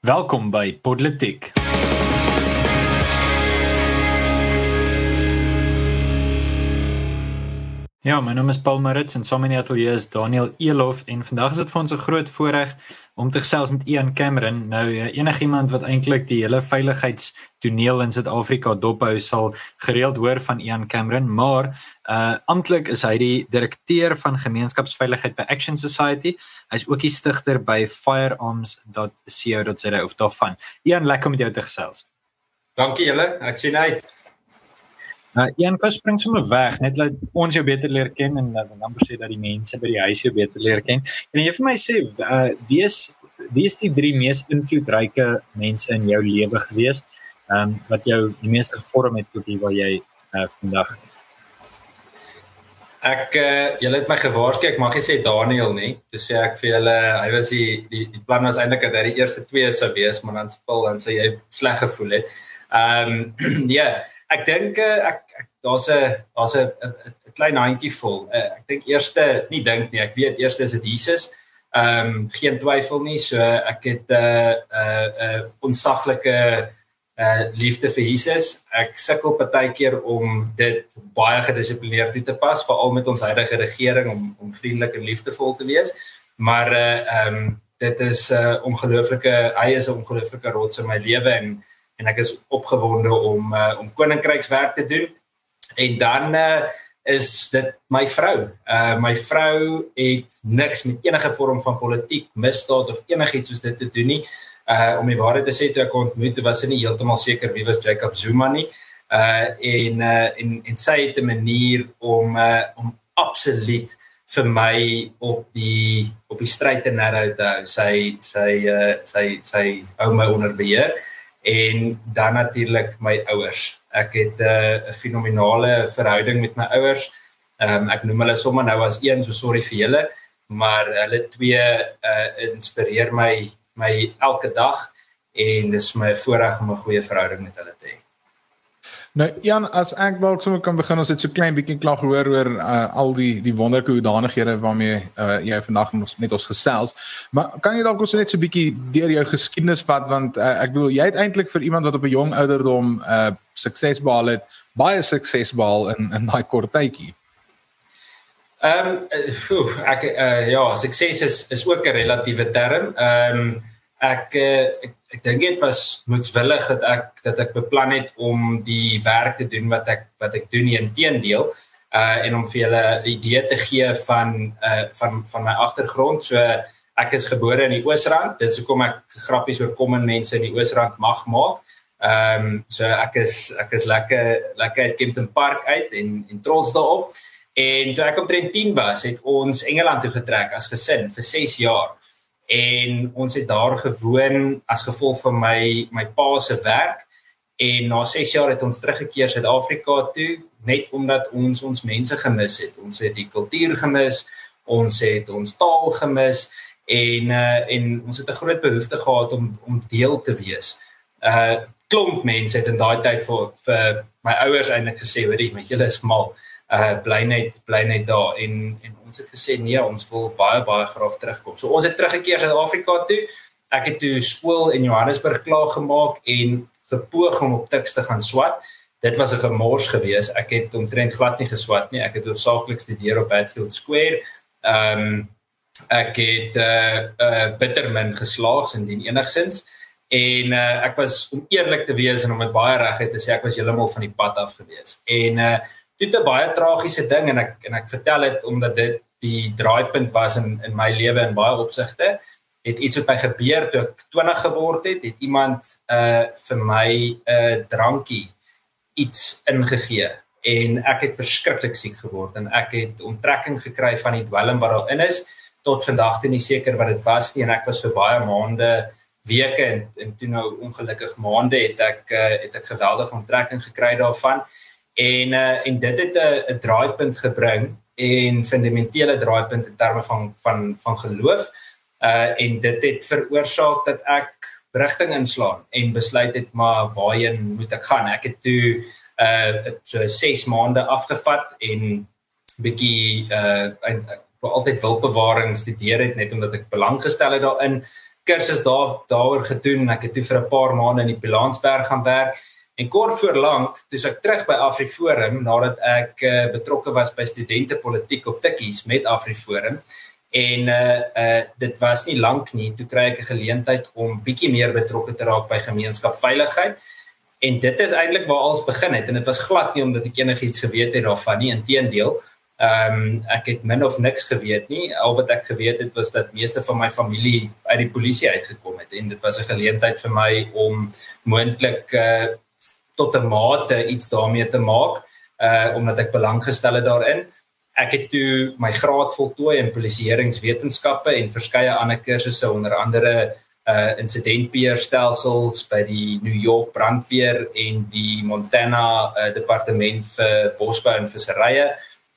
Welkom by Podletiek. Ja, my naam is Paul Maritz en saam in die ateljee is Daniel Elof en vandag is dit vir ons 'n groot voorreg om te gesels met Ian Cameron. Nou ja, enigiemand wat eintlik die hele veiligheidstoneel in Suid-Afrika dophou sal gereeld hoor van Ian Cameron, maar uh amptelik is hy die direkteur van gemeenskapsveiligheid by Action Society. Hy's ook die stigter by firearms.co.za of daarvan. Ian, lekker om jou te gesels. Dankie julle. Ek sien uit. Nou, uh, kom spring sommer weg, net laat ons jou beter leer ken en dan dan sê dat die mense by die huis jou beter leer ken. En jy vir my sê, uh, wie is wie is die drie mees invloedryke mense in jou lewe gewees? Ehm um, wat jou die meeste gevorm het tot hier waar jy uh, vandag Ek uh, julle het my gewaarsku ek mag nie sê Daniel nie. Toe sê ek vir julle hy was die die, die plan was eintlik dat hy die eerste twee sou wees, maar dan spil dan sê jy sleg gevoel het. Ehm um, ja, yeah, ek dink eh, ek, ek daar's 'n daar's 'n 'n klein handjie vol. Uh, ek dink eerste nie dink nie, ek weet eerste is dit Jesus. Ehm um, geen twyfel nie. So ek het 'n uh, 'n uh, 'n uh, onsaglike uh liefde vir Jesus. Ek sukkel baie keer om dit baie gedissiplineerd toe te pas, veral met ons huidige regering om om vriendelik en liefdevol te wees. Maar uh ehm um, dit is 'n uh, ongelooflike hy is 'n ongelooflike rots in my lewe en en ek is opgewonde om uh, om koninkrykswerk te doen. En dan uh, is dit my vrou. Uh my vrou het niks met enige vorm van politiek, misdaad of enigiets soos dit te doen nie. Uh om die waarheid te sê toe ek ontmoet was sy nie heeltemal seker wie was Jacob Zuma nie. Uh en uh en en sy het 'n manier om uh om absoluut vir my op die op die stryd te narrow te hou. Sy sy uh sy sy hou my onder beheer en dan natuurlik my ouers. Ek het eh, 'n uh, fenominale verhouding met my ouers. Ehm um, ek noem hulle sommer nou as een, so sorry vir julle, maar hulle twee uh inspireer my my elke dag en dis my voorreg om 'n goeie verhouding met hulle te hê. Nou Jan, as ek dalk sommer kan begin, ons het so klein bietjie klaar gehoor oor uh, al die die wonderlike hoedanighede waarmee uh, jy vandag met ons gesels. Maar kan jy dalk ons net so bietjie deur jou geskiedenis vat want uh, ek bedoel jy het eintlik vir iemand wat op 'n jong ouderdom uh sukses behaal het, baie sukses behaal in in daai kort tydjie. Ehm um, ek uh, ja, sukses is is ook 'n relatiewe term. Ehm um, ek, uh, ek ek dink dit was moetswillig dat ek dat ek beplan het om die werk te doen wat ek wat ek doen in teendeel uh en om vir julle 'n idee te gee van uh van van my agtergrond. So ek is gebore in die Oosrand. Dit is hoekom ek grappies oor kom en mense in die Oosrand mag maak. Ehm um, so ek is ek is lekker lekker uit Kempton Park uit en en trots daarop. En toe ek omtrent 10 was, het ons Engeland toe getrek as gesin vir 6 jaar en ons het daar gewoon as gevolg van my my pa se werk en na 6 jaar het ons teruggekeer Suid-Afrika toe net omdat ons ons mense gemis het. Ons het die kultuur gemis, ons het ons taal gemis en uh en ons het 'n groot behoefte gehad om om deel te wees. Uh klomp mense het in daai tyd vir vir my ouers eintlik gesê, hoorie, met julle is mal uh bly net bly net daar en en ons het gesê nee ons wil baie baie graag terugkom. So ons het teruggekeer Suid-Afrika toe. Ek het toe skool in Johannesburg klaar gemaak en verpoog om op Tuks te gaan swat. Dit was 'n gemors geweest. Ek het omtrent glad nie geswat nie. Ek het hoofsaaklik studeer op Hatfield Square. Ehm um, ek het uh, uh, bittermin geslaag indien enigsins en uh, ek was om eerlik te wees en om dit baie reguit te sê ek was heeltemal van die pad af geweest. En uh dit 'n baie tragiese ding en ek en ek vertel dit omdat dit die draaipunt was in in my lewe in baie opsigte. Het iets met my gebeur toe ek 20 geword het, het iemand uh vir my 'n uh, drankie iets ingegee en ek het verskriklik siek geword en ek het onttrekking gekry van die dwelm wat daarin is tot vandag toe nie seker wat dit was nie en ek was vir baie maande weke en en toe nou ongelukkig maande het ek uh, het ek geweldige onttrekking gekry daarvan en uh, en dit het 'n 'n draaipunt gebring en fundamentele draaipunt in terme van van van geloof. Uh en dit het veroorsaak dat ek rigting inslaan en besluit het maar waarheen moet ek gaan. Ek het toe uh so 6 maande afgevat en bietjie uh ek wou altyd wilbewaring studeer het net omdat ek belang gestel het daarin. Kursus daar daaroor gedoen en ek het toe vir 'n paar maande in die Pilansberg gaan werk. En kort voor lank, toe ek terug by AfriForum nadat ek uh, betrokke was by studente politiek op Tikkies met AfriForum en uh uh dit was nie lank nie toe kry ek 'n geleentheid om bietjie meer betrokke te raak by gemeenskapsveiligheid. En dit is eintlik waar alles begin het en dit was glad nie omdat ek enigiets geweet het daarvan nie, inteendeel. Ehm um, ek het min of niks geweet nie. Al wat ek geweet het was dat meeste van my familie uit die polisie uitgekom het en dit was 'n geleentheid vir my om moontlik uh tot 'n mate iets daarmee te maak uh omdat ek belang gestel het daarin. Ek het toe my graad voltooi in polisieeringswetenskappe en verskeie ander kursusse onder andere uh insidentbeheerstelsels by die New York brandweer en die Montana uh, departement vir bosbou en visserye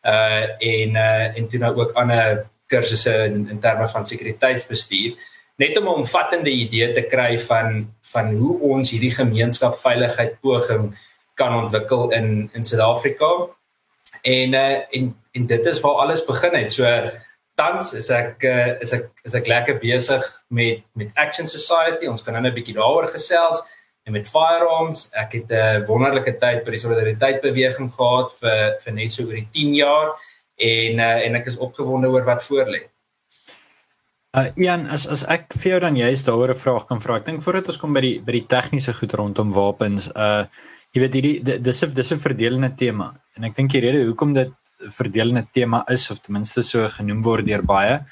uh en uh en toe nou ook ander kursusse in, in terme van sekuriteitsbestuur net om 'n omvattende idee te kry van van hoe ons hierdie gemeenskapsveiligheid poging kan ontwikkel in in Suid-Afrika. En uh en en dit is waar alles begin het. So tans is ek uh, is ek is ek lekker besig met met Action Society. Ons kan nou 'n bietjie daaroor gesels en met firearms. Ek het 'n wonderlike tyd by die solidariteit beweging gehad vir vir net so oor die 10 jaar en uh, en ek is opgewonde oor wat voorlê. Uh Jan, as as ek vir jou dan juist daaroor 'n vraag kan vra. Ek dink voordat ons kom by die by die tegniese goed rondom wapens, uh jy weet hierdie dis 'n dis 'n verdelende tema. En ek dink die rede hoekom dit verdelende tema is of ten minste so genoem word deur baie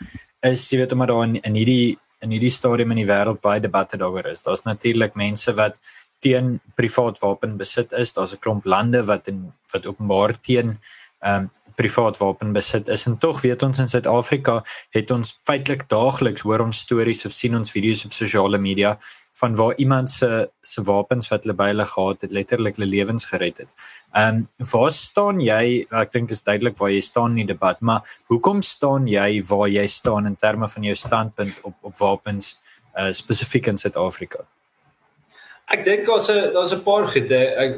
is jy weet omdat daar in, in hierdie in hierdie stadium in die wêreld baie debatte daaroor is. Daar's natuurlik mense wat teen privaat wapenbesit is. Daar's 'n klomp lande wat in wat openbaar teen ehm um, privaat wapenbesit is. En tog weet ons in Suid-Afrika het ons feitelik daagliks hoor ons stories of sien ons video's op sosiale media van waar iemand se se wapens wat hulle by hulle gehad het letterlik hulle lewens gered het. Ehm um, waar staan jy? Ek dink is duidelik waar jy staan in die debat, maar hoekom staan jy waar jy staan in terme van jou standpunt op op wapens uh, spesifiek in Suid-Afrika? Ek dink daar's 'n daar's 'n paar goed. Ek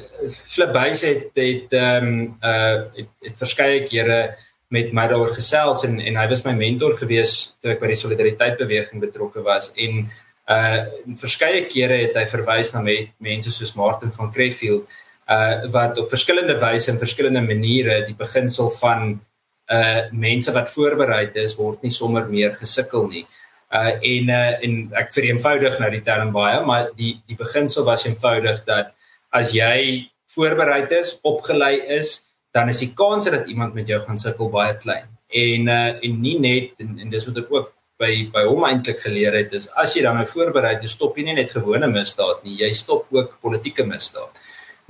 Flipbuys het het ehm um, uh het, het verskeie kere met my daaroor gesels en en hy was my mentor gewees toe ek by die solidariteit beweging betrokke was en uh verskeie kere het hy verwys na met, mense soos Martin van Creffield uh wat op verskillende wyse en verskillende maniere die beginsel van uh mense wat voorberei is word nie sommer meer gesukkel nie. Uh en uh en ek vereenvoudig nou die term baie, maar die die beginsel was eenvoudig dat as jy voorberei is, opgelei is, dan is die kans dat iemand met jou gaan sukkel baie klein. En uh en nie net en, en dis wat ek ook by by hom eintlik geleer het is as jy dan nou voorberei jy stop jy nie net gewone misdaad nie jy stop ook politieke misdaad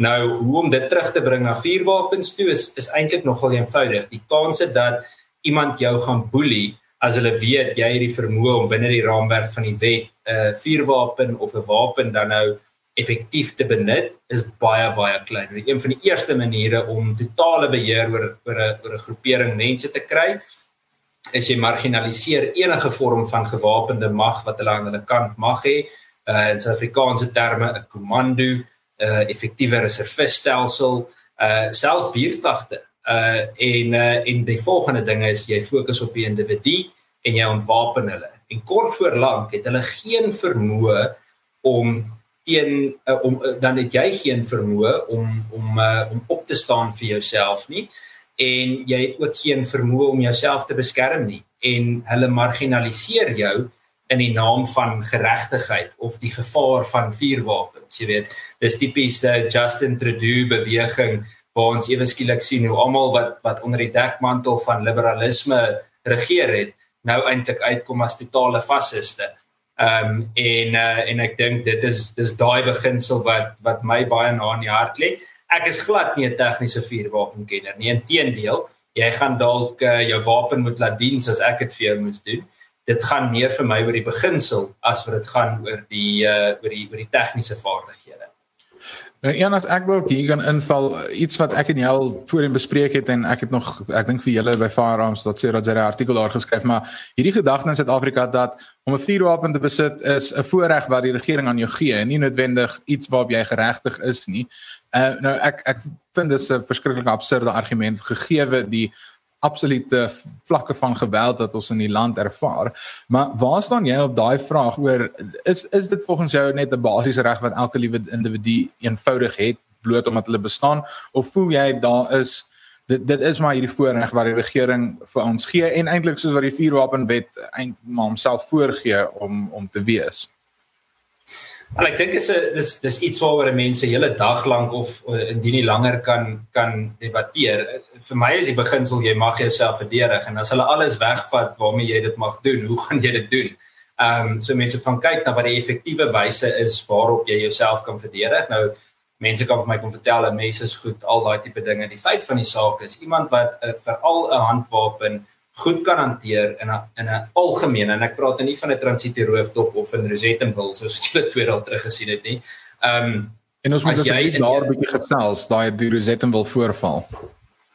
nou hoe om dit terug te bring na vuurwapens toe is is eintlik nogal eenvoudig die kans dat iemand jou gaan boelie as hulle weet jy het die vermoë om binne die raamwerk van die wet 'n uh, vuurwapen of 'n wapen dan nou effektief te benut is baie baie klein. Dit is een van die eerste maniere om totale beheer oor oor 'n oor 'n groepering mense te kry is jy marginaliseer enige vorm van gewapende mag wat hulle aan hulle kant mag hê. Uh in Suid-Afrikaanse terme 'n komando, 'n uh, effektiewe reservistelsel, uh selfs buurtwagte. Uh en uh en die volgende ding is jy fokus op die individu en jy ontwapen hulle. En kort voor lank het hulle geen vermoë om teen uh, om uh, dan het jy geen vermoë om om uh, om op te staan vir jouself nie. En jy het ook geen vermoë om jouself te beskerm nie. En hulle marginaliseer jou in die naam van geregtigheid of die gevaar van vuurwapens jy weet. Dis tipies uh, Justin Trudeau beweging waar ons ewe skielik sien hoe almal wat wat onder die dekmantel van liberalisme regeer het nou eintlik uitkom as totale fasiste ehm um, en uh, en ek dink dit is dis daai beginsel wat wat my baie na in die hart lê ek is glad nie 'n tegniese vuurwapenkenner nie. Inteendeel, jy gaan dalk uh, jou wapen moet laat dien soos ek dit vir jou moes doen. Dit gaan meer vir my oor die beginsel as wat dit gaan oor die uh, oor die oor die tegniese vaardighede. Nou een wat ek wil hier gaan inval iets wat ek en jy al voorheen bespreek het en ek het nog ek dink vir julle by Firearms dat sê dat jy 'n artikel daar geskryf maar hierdie gedagte in Suid-Afrika dat om 'n vuurwapen te besit is 'n voorreg wat die regering aan jou gee en nie noodwendig iets waarop jy geregtig is nie. Uh nou ek ek vind dit 'n verskriklike absurde argument gegee die absolute vlakke van geweld wat ons in die land ervaar. Maar waar staan jy op daai vraag oor is is dit volgens jou net 'n basiese reg wat elke liewe individu eenvoudig het bloot omdat hulle bestaan of voel jy daar is dit dit is maar hierdie voorreg wat die regering vir ons gee en eintlik soos wat die vuurwapenwet eintlik maar homself voorgee om om te wees. Wel ek dink is 'n dis dis iets waaroor mense hele dag lank of uh, indien nie langer kan kan debatteer. Vir my is die beginsel jy mag jouself verdedig en as hulle alles wegvat waarmee jy dit mag doen, hoe gaan jy dit doen? Ehm um, so mense gaan kyk na wat die effektiewe wyse is waarop jy jouself kan verdedig. Nou mense kan vir my kom vertel dat mense is goed al daai tipe dinge. Die feit van die saak is iemand wat uh, veral 'n handwapen goed kan hanteer in 'n in 'n algemeen en ek praat nie van 'n transito roofdop of 'n Rosettenville soos wat julle twee dae terug gesien het nie. Ehm um, en ons moet as jy daar 'n bietjie gesels daai die Rosettenville voorval.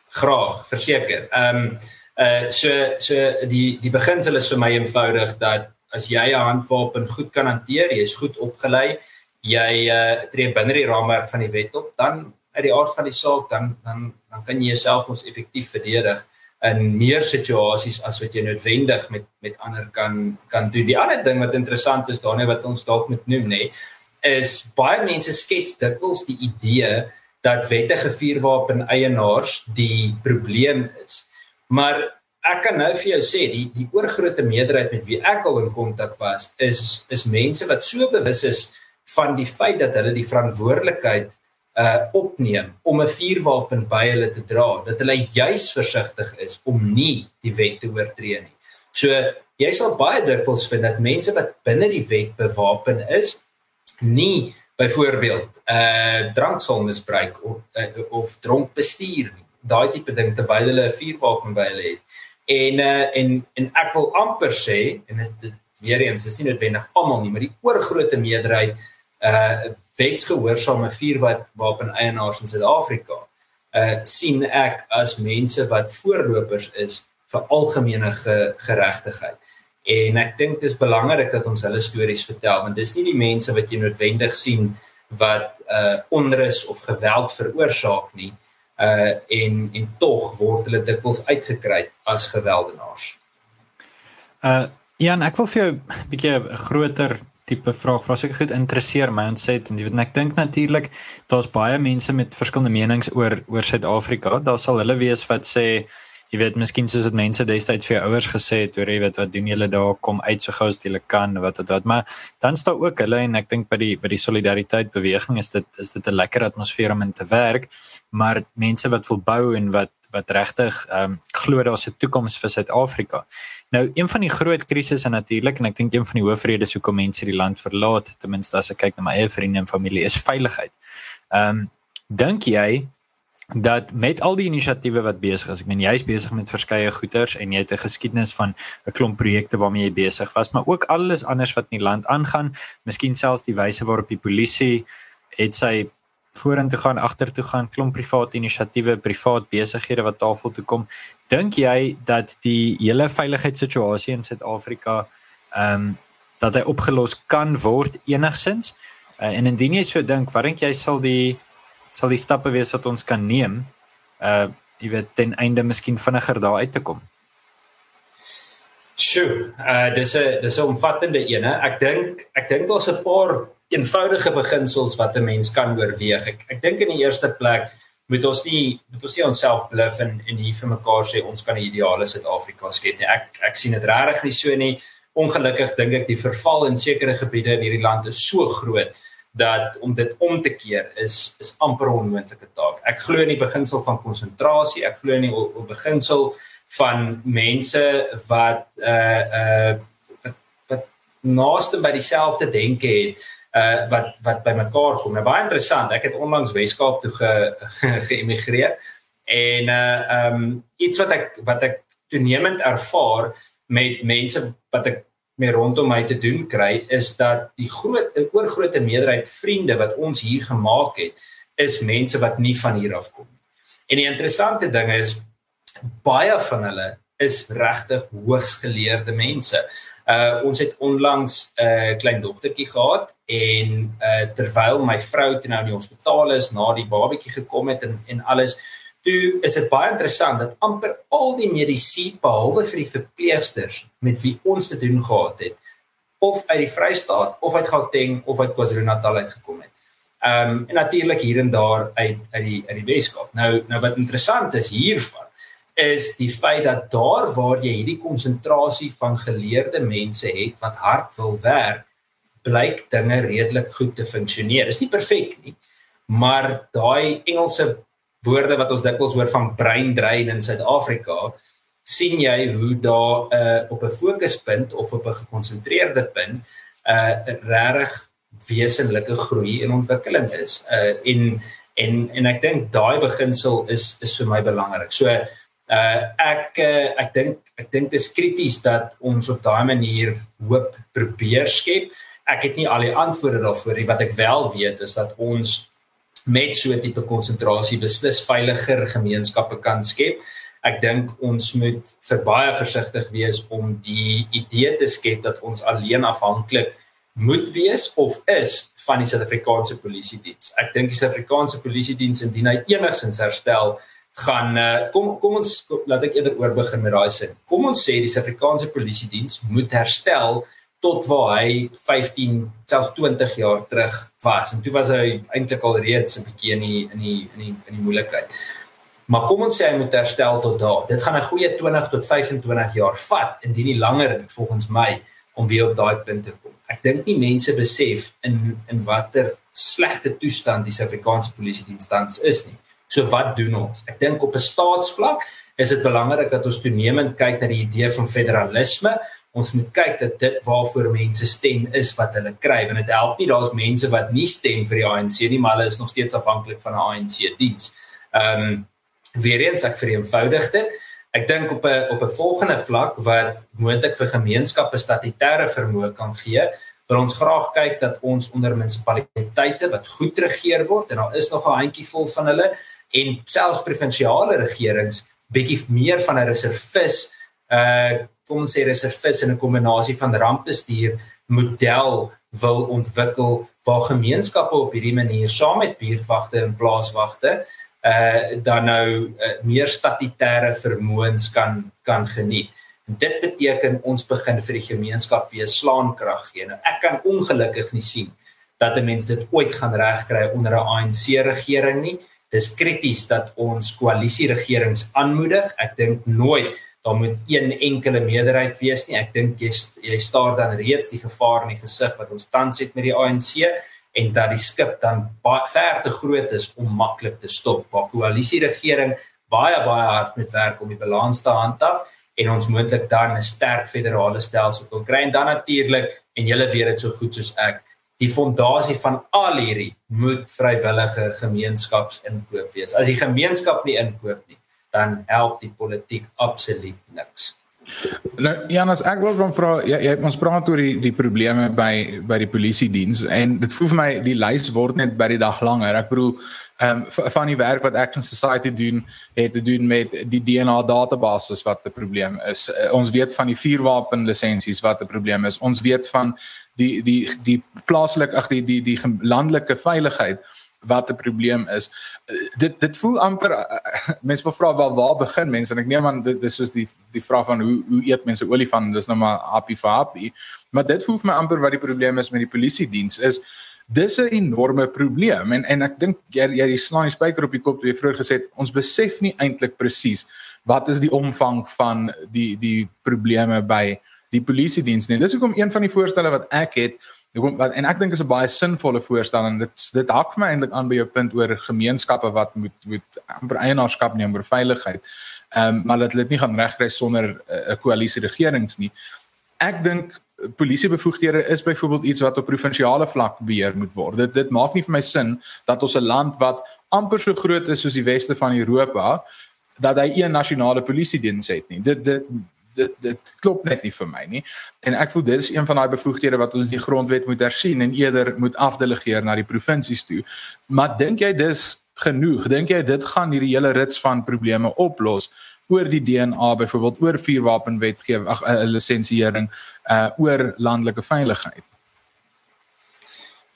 Graag, verseker. Ehm um, uh so so die die beginsel is vir my eenvoudig dat as jy 'n handwapen goed kan hanteer, jy is goed opgelei, jy uh, tree binne die raamwerk van die wet op, dan uit die aard van die saak dan dan dan kan jy jouself mos effektief verdedig in meer situasies as wat jy noodwendig met met ander kan kan doen. Die ander ding wat interessant is daarin wat ons dalk moet noem nê, is baie mense skets dikwels die idee dat wettige vuurwapen eienaars die probleem is. Maar ek kan nou vir jou sê die die oorgrootste meerderheid met wie ek al in kontak was is is mense wat so bewus is van die feit dat hulle die verantwoordelikheid uh opneem om 'n vuurwapen by hulle te dra, dat hulle juis versigtig is om nie die wet te oortree nie. So jy sal baie dikwels vind dat mense wat binne die wet bewapen is, nie byvoorbeeld uh drank sal misbruik of uh, of dronk bestuur nie. Daai tipe ding terwyl hulle 'n vuurwapen by hulle het. En uh en en ek wil amper sê en dit weer eens is nie noodwendig almal nie, maar die oorgrootste meerderheid uh wetsgehoorsame vuurwapen eienaars in Suid-Afrika uh sien ek as mense wat voorlopers is vir algemene ge geregtigheid. En ek dink dit is belangrik dat ons hulle stories vertel want dis nie die mense wat jy noodwendig sien wat uh onrus of geweld veroorsaak nie. Uh en en tog word hulle dikwels uitgekry as gewelddenaars. Uh Jan, ek wil vir jou 'n bietjie groter tipe vraag vra seker goed interesseer my ontset en jy weet ek dink natuurlik daar's baie mense met verskillende menings oor oor Suid-Afrika. Daar sal hulle wees wat sê jy weet miskien soos wat mense destyds vir jou ouers gesê het oor jy weet wat doen julle daar? Kom uit so gou as jy kan wat wat wat. Maar dan staan ook hulle en ek dink by die by die solidariteit beweging is dit is dit 'n lekker atmosfeer om in te werk. Maar mense wat wil bou en wat wat regtig ehm um, glo daar's 'n toekoms vir Suid-Afrika. Nou een van die groot krisisse natuurlik en ek dink een van die hoofredes hoekom mense die land verlaat, ten minste as ek kyk na my eie vriende en familie, is veiligheid. Ehm um, dink jy dat met al die inisiatiewe wat besig is, ek meen jy's besig met verskeie goeters en jy het 'n geskiedenis van 'n klomp projekte waarmee jy besig was, maar ook alles anders wat in die land aangaan, miskien selfs die wyse waarop die polisie het sy vorentoe gaan, agtertoe gaan, klomp private inisiatiewe, privaat besighede wat tafel toe kom. Dink jy dat die hele veiligheidssituasie in Suid-Afrika ehm um, dat hy opgelos kan word enigsins? Uh, en indien jy so dink, wat dink jy sal die sal die stappe wees wat ons kan neem? Uh jy weet ten einde miskien vinniger daar uit te kom. Sjoe, uh dis 'n dis 'n omvattende ene. Ek dink ek dink daar's 'n paar eenvoudige beginsels wat 'n mens kan oorweeg. Ek ek dink in die eerste plek moet ons nie moet ons nie onsself bluf en en hier vir mekaar sê ons kan 'n ideale Suid-Afrika skep nie. Ek ek sien dit regtig nie so nie. Ongelukkig dink ek die verval in sekere gebiede in hierdie land is so groot dat om dit om te keer is is amper 'n onmoontlike taak. Ek glo in die beginsel van konsentrasie. Ek glo in die op beginsel van mense wat uh uh wat, wat naaste by dieselfde denke het uh wat wat bymekaar kom. Nou baie interessant. Ek het onlangs Weskaap toe ge geëmigreer en uh um iets wat ek wat ek toenemend ervaar met mense wat ek mee rondom my te doen kry is dat die groot oorgrootste meerderheid vriende wat ons hier gemaak het is mense wat nie van hier af kom nie. En die interessante ding is baie van hulle is regtig hoogs geleerde mense. Uh ons het onlangs 'n uh, klein dogtertjie gehad en uh terwyl my vrou toe nou in die hospitaal is na die babatjie gekom het en en alles Toe is dit baie interessant dat amper al die medisy behalwe vir die verpleegsters met wie ons te doen gehad het of uit die Vrystaat of uit Gauteng of uit KwaZulu-Natal uitgekom het. Ehm um, en natuurlik hier en daar uit uit die uit die Weskaap. Nou nou wat interessant is hiervan is die feit dat daar waar jy hierdie konsentrasie van geleerde mense het wat hard wil werk, blyk dinge redelik goed te funksioneer. Dit is nie perfek nie, maar daai Engelse woorde wat ons dikwels hoor van brain drain in Suid-Afrika, sien jy hoe daar uh, op 'n fokuspunt of op 'n gekonsentreerde punt 'n uh, regtig wesenlike groei en ontwikkeling is. Uh en en en ek dink daai beginsel is is vir my belangrik. So uh ek uh, ek dink ek dink dit is krities dat ons op daai manier hoop probeer skep. Ek het nie al die antwoorde daarvoor nie. Wat ek wel weet is dat ons met so 'n tipe konsentrasie beslis veiliger gemeenskappe kan skep. Ek dink ons moet vir baie versigtig wees om die idee te skep dat ons alleen afhanklik moet wees of is van die Suid-Afrikaanse Polisie Diens. Ek dink die Suid-Afrikaanse Polisie Diens indien hy enigsins herstel gaan uh, kom kom ons kom, laat ek eerder oor begin met daai sin. Kom ons sê die Suid-Afrikaanse Polisie Diens moet herstel tot waar hy 15 selfs 20 jaar terug was. En toe was hy eintlik al reeds 'n bietjie in die in die in die in die moeilikheid. Maar kom ons sê hy moet herstel tot daar. Dit gaan 'n goeie 20 tot 25 jaar vat indien nie langer volgens my om weer op daai punt te kom ek dink nie mense besef in in watter slegte toestand die Suid-Afrikaanse polisie diens tans is nie. So wat doen ons? Ek dink op 'n staatsvlak is dit belangrik dat ons toenemend kyk na die idee van federalisme. Ons moet kyk dat dit waarvoor mense stem is wat hulle kry want dit help nie daar's mense wat nie stem vir die ANC nie maar hulle is nog steeds afhanklik van 'n ANC diens. Ehm um, weer eens ek vereenvoudig dit. Ek dink op 'n op 'n volgende vlak wat moontlik vir gemeenskappe statutêre vermoë kan gee, wil ons graag kyk dat ons onder munisipaliteite wat goed regeer word en daar is nog 'n handjievol van hulle en selfs provinsiale regerings bietjie meer van 'n reservis uh kom ons sê reservis in 'n kombinasie van rampbestuur model wil ontwikkel waar gemeenskappe op hierdie manier saam met buurtwagte en plaaswagte uh dan nou uh, meer statutêre vermoëns kan kan geniet. En dit beteken ons begin vir die gemeenskap weer slaankrag gee. Nou ek kan ongelukkig nie sien dat 'n mens dit ooit gaan regkry onder 'n ANC regering nie. Dis krities dat ons koalisie regerings aanmoedig. Ek dink nooit daar moet een enkele meerderheid wees nie. Ek dink jy jy staar dan reeds die gevaar in die gesig wat ons tans het met die ANC en dat die skip dan baie ver te groot is om maklik te stop. Waar koalisie regering baie baie hard moet werk om die balans te handhaaf en ons moontlik dan 'n sterk federale stelsel kan kry en dan natuurlik en julle weet dit so goed soos ek die fondasie van al hierdie moet vrywillige gemeenskapsinkoop wees. As die gemeenskap nie inkoop nie, dan help die politiek absoluut niks. Nou Janus, ek wil dan vra jy, jy ons praat oor die die probleme by by die polisie diens en dit voel vir my die lys word net by die dag langer. Ek bedoel ehm um, van die werk wat Action Society doen het te doen met die DNA databases wat 'n probleem is. Uh, ons weet van die vuurwapen lisensies wat 'n probleem is. Ons weet van die die die plaaslike ag die die die landelike veiligheid wat 'n probleem is. Dit dit voel amper mense wil vra waar waar begin mense en ek neem aan dit is soos die die vraag van hoe hoe eet mense olifant dis nou maar happy for happy. Maar dit voel vir my amper wat die probleem is met die polisie diens is dis 'n enorme probleem en en ek dink jy jy slaan die spyker op die kop toe jy vroeër gesê het ons besef nie eintlik presies wat is die omvang van die die probleme by die polisie diens nie. Dis hoekom een van die voorstelle wat ek het wat en ek dink is 'n baie sinvolle voorstel en dit dit hak vir my eintlik aan by jou punt oor gemeenskappe wat moet moet amper eienaarskap neem oor veiligheid. Ehm um, maar dat dit nie gaan regkry sonder 'n uh, koalisie regerings nie. Ek dink polisiebevoegdhede is byvoorbeeld iets wat op provinsiale vlak beheer moet word. Dit dit maak nie vir my sin dat ons 'n land wat amper so groot is soos die weste van Europa dat hy een nasionale polisie diens het nie. Dit dit dit dit klop net nie vir my nie. En ek voel dit is een van daai bevoegdhede wat ons die grondwet moet hersien en eerder moet afdelegeer na die provinsies toe. Maar dink jy dis genoeg? Dink jy dit gaan hierdie hele rits van probleme oplos oor die DNA byvoorbeeld oor vuurwapenwetgewing, ag uh, lisensiering uh oor landelike veiligheid?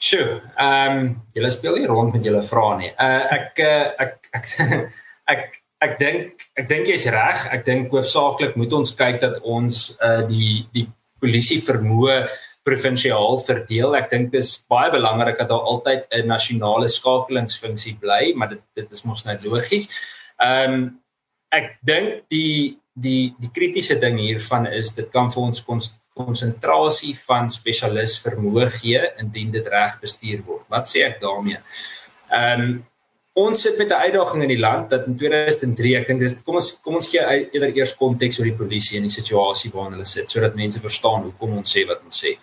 Sjoe, ehm um, julle speel hier rond met julle vrae nie. Uh ek uh, ek ek ek ek dink ek dink jy's reg. Ek dink hoofsaaklik moet ons kyk dat ons uh die die polisie vermoë provinsiaal verdeel. Ek dink dis baie belangrik dat daar altyd 'n nasionale skakelingsfunksie bly, maar dit dit is mos net logies. Ehm um, ek dink die die die kritiese ding hiervan is dit kan vir ons konsentrasie van spesialis vermoë gee indien dit reg bestuur word. Wat sê ek daarmee? Ehm um, ons sit met 'n uitdaging in die land dat in 2003, ek dink dis kom ons kom ons gee eerder eers konteks oor die polisie en die situasie waarin hulle sit sodat mense verstaan hoekom ons sê wat ons sê.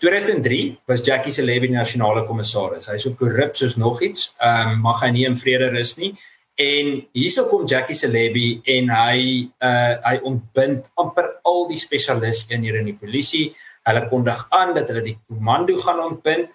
2003 was Jackie se Levy nasionale kommissaris. Hy is so korrup soos nog iets. Ehm um, mag hy nie in vrede rus nie. En hierso kom Jackie se Levy en hy uh hy ontbind amper al die spesialiste in die polisie. Hulle kondig aan dat hulle die komando gaan ontbind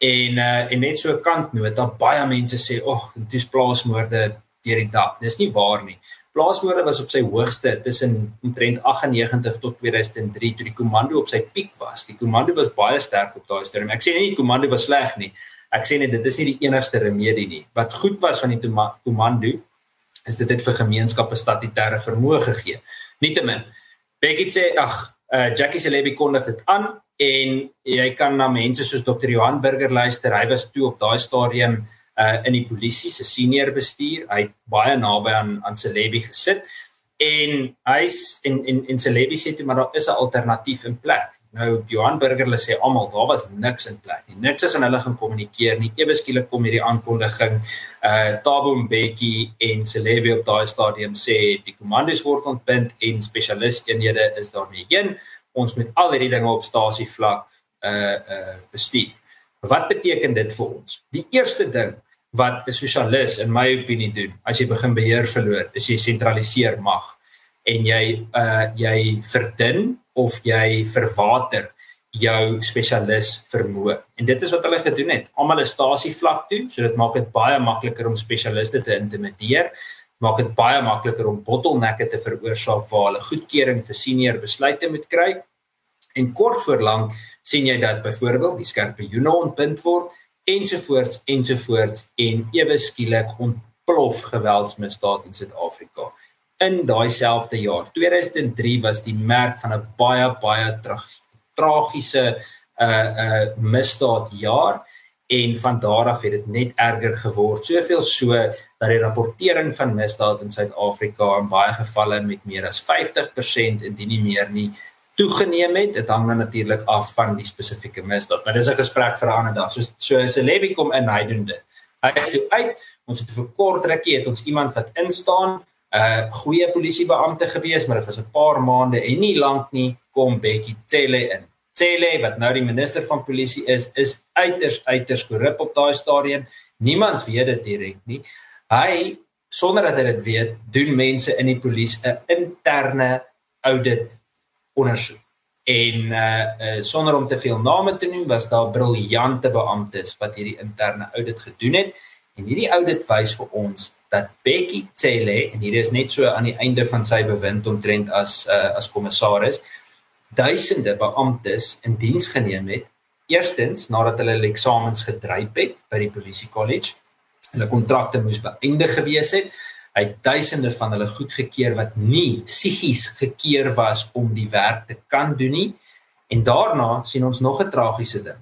En uh en net so 'n kantnota, baie mense sê, "Ag, oh, dis plaasmoorde deur die dak." Dis nie waar nie. Plaasmoorde was op sy hoogste tussen omtrent 98 tot 2003 toe die komando op sy piek was. Die komando was baie sterk op daai stadium. Ek sê nie die komando was sleg nie. Ek sê net dit is nie die enigste remedie nie. Wat goed was van die komando is dit het vir gemeenskappe statutêre vermoë gegee. Nietemin, Becky sê, "Ag, uh, Jackie Celebi kondig dit aan en jy kan na mense soos Dr. Johan Burger luister. Hy was toe op daai stadium uh in die polisie se senior bestuur. Hy het baie naby aan aan Celebi gesit en hy's en en en Celebi sê toe maar daar is 'n alternatief in plek. Nou Johan Burger hulle sê almal daar was niks in plek nie. Niks is aan hulle gaan kommunikeer nie. Ewe skielik kom hierdie aankondiging uh Tabo Mbeki en Celebi op daai stadium sê die kommandos word ontbind en spesialis eenhede is daarmee heen ons moet al hierdie dinge op stasie vlak uh uh bestuur. Wat beteken dit vir ons? Die eerste ding wat 'n sosialis in my opinie doen, as jy begin beheer verloor, is jy sentraliseer mag en jy uh jy verdun of jy verwater jou spesialis vermoë. En dit is wat hulle gedoen het. Almal 'n stasie vlak toe, so dit maak dit baie makliker om spesialiste te intimideer maak dit baie makliker om bottelnekke te veroorsaak waar hulle goedkeuring vir senior besluite moet kry. En kort voor lank sien jy dat byvoorbeeld die skerpioene ontbind word ensovoorts ensovoorts en ewe skielik ontplof geweldsmisdaad in Suid-Afrika. In daai selfde jaar, 2003 was die merk van 'n baie baie tra tragiese uh uh misdaadjaar en van daar af het dit net erger geword. Soveel so dat die rapportering van misdaad in Suid-Afrika in baie gevalle met meer as 50% indien nie meer nie toegeneem het. Dit hang natuurlik af van die spesifieke misdaad, maar dis 'n gesprek vir 'n ander dag. So so 'n celebi kom in hy doen dit. Hy sê uit ons het vir kort rukkie het ons iemand wat instaan 'n uh, goeie polisiebeampte gewees, maar dit was 'n paar maande en nie lank nie kom Bekkie Cele in. Cele wat nou die minister van polisie is, is uiters uiters korrup op daai stadium. Niemand weet dit direk nie. Hy sonder dat hy dit weet, doen mense in die polisie 'n interne audit ondersoek. En uh, uh sonder om te veel name te noem, was daar briljante beamptes wat hierdie interne audit gedoen het. En hierdie audit wys vir ons dat Becky Cele en hier is net so aan die einde van sy bewind omtrent as uh, as kommissaris duisende beamptes in diens geneem het. Eerstens nadat hulle hulle eksamens gedryf het by die polisie kollege. Hulle kontrakte moes beëindig gewees het hy duisende van hulle goedgekeur wat nie psigies gekeer was om die werk te kan doen nie. En daarna sien ons nog 'n tragiese ding.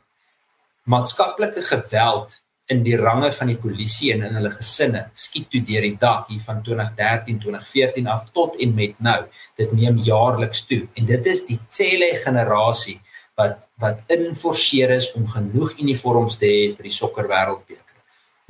Maatskaplike geweld in die range van die polisie en in hulle gesinne skiet toe deur die dak hier van 2013 2014 af tot en met nou. Dit neem jaarliks toe en dit is die Cele generasie wat wat inforceer is om genoeg uniforms te hê vir die sokkerwêreldbeker.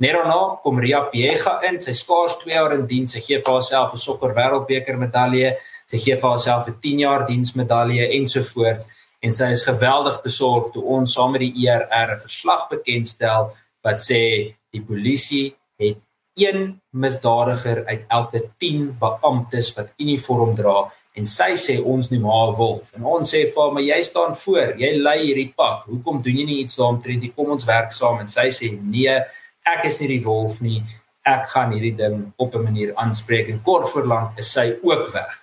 Net daarna kom Ria Piega in, sy skaars 2 jaar in diens, sy gee vir haarself 'n sokker wêreldbeker medalje, sy gee vir haarself 'n 10 jaar diensmedalje ensovoorts en sy is geweldig besorgd toe ons saam met die ERR 'n verslag bekendstel wat sê die polisie het een misdadiger uit elke 10 beamptes wat uniform dra en sy sê ons nie maar wolf en ons sê vir my jy staan voor jy lei hierdie pak hoekom doen jy nie iets daaromtrent jy kom ons werk saam en sy sê nee ek is nie die wolf nie. Ek gaan hierdie ding op 'n manier aanspreek en kort voor lank is sy ook weg.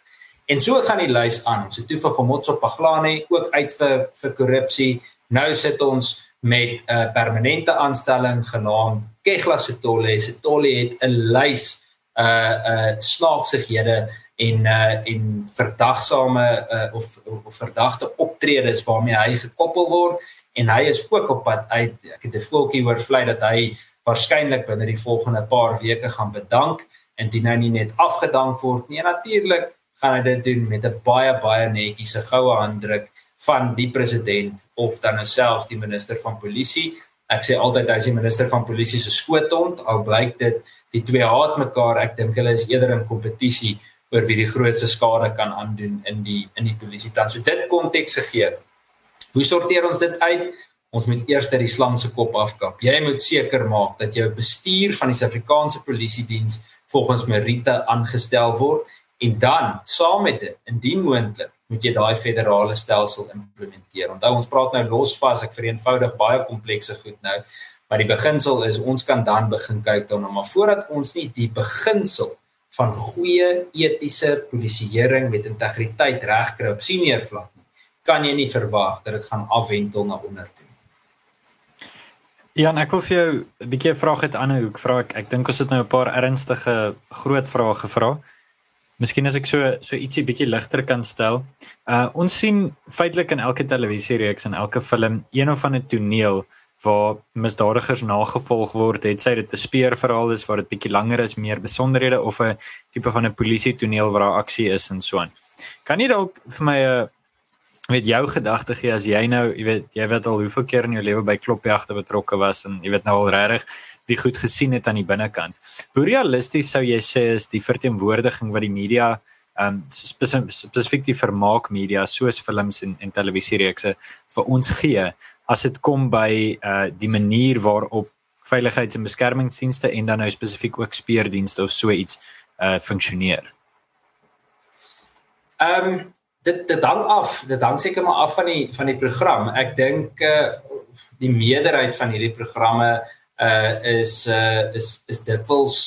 En so gaan die lys aan. So toe vir Gomotso Paglane ook uit vir vir korrupsie. Nou sit ons met 'n uh, permanente aanstelling genaamd Kegla Setolle. Setolle het 'n lys uh uh snaaksighede en uh en verdagsame uh of of verdagte optredes waarmee hy gekoppel word. En hy is ook op pad uit. Ek het 'n voeltjie oor vlei dat hy waarskynlik binne die volgende paar weke gaan bedank indien hy nie net afgedank word nie. Natuurlik gaan hy dit doen met 'n baie baie netjiese goue handdruk van die president of dan self die minister van polisie ek sê altyd hy is die minister van polisie se skoothond al blyk dit die twee haat mekaar. Ek dink hulle is eerder in kompetisie oor wie die grootste skade kan aandoen in die in die polisie dan so dit konteks gegee Hoe sorteer ons dit uit? Ons moet eers die slang se kop afkap. Jy moet seker maak dat jou bestuur van die Suid-Afrikaanse Polisie Diens volgens meriete aangestel word en dan saam met dit, indien moontlik, moet jy daai federale stelsel implementeer. Onthou ons praat nou losvas, ek vereenvoudig baie komplekse goed nou, maar die beginsel is ons kan dan begin kyk dan maar voordat ons nie die beginsel van goeie etiese polisieering met integriteit regkry op senior vlak kan jy nie verwag dat dit gaan afwentel na onder toe. Ja, ek wil vir jou 'n bietjie 'n vraag het aan hoe ek vra ek ek dink ons het nou 'n paar ernstige groot vrae gevra. Miskien as ek so so ietsie bietjie ligter kan stel. Uh ons sien feitelik in elke televisiereeks en elke film een of ander toneel waar misdadigers nagevolg word, het sy dit 'n speurverhaal is waar dit bietjie langer is, meer besonderhede of 'n tipe van 'n polisie toneel waar daar aksie is en so aan. Kan jy dalk vir my 'n weet jou gedagte gee as jy nou, jy weet, jy weet al hoeveel keer in jou lewe by klopjagte betrokke was en jy weet nou al regtig die goed gesien het aan die binnekant. Hoe realisties sou jy sê is die verteenwoordiging wat die media um spesifiek die vermaak media soos films en en televisiereekse vir ons gee as dit kom by uh die manier waarop veiligheids- en beskermingsdienste en dan nou spesifiek ook speurdienste of so iets uh funksioneer. Ehm um, dit dit hang af. Dit hang seker maar af van die van die program. Ek dink uh, die meerderheid van hierdie programme uh is uh is is dit wels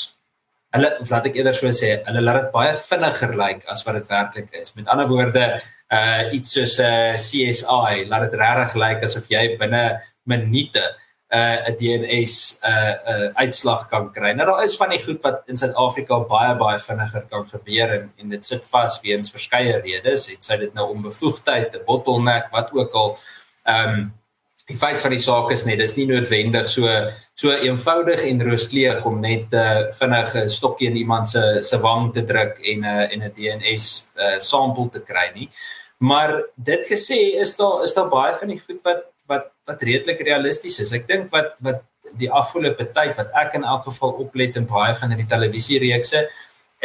hulle laat ek eerder so sê hulle laat dit baie vinniger lyk like as wat dit werklik is. Met ander woorde uh iets soos 'n uh, CSI laat dit regtig lyk asof jy binne minute uh 'n DNS uh uh uitslag kan kry. Nou daar is van die goed wat in Suid-Afrika baie baie vinniger kan gebeur en en dit sit vas weens verskeie redes. Het sy dit nou onbevoegdheid, 'n bottleneck, wat ook al. Ehm um, die feit van die saak is net dis nie noodwendig so so eenvoudig en rooskleurig om net uh vinnig 'n stokkie in iemand se se wang te druk en 'n uh, en 'n DNS uh sampel te kry nie. Maar dit gesê is daar is daar baie van die goed wat wat wat redelik realisties is. Ek dink wat wat die afgelope tyd wat ek in elk geval oplet in baie van hierdie televisiereekse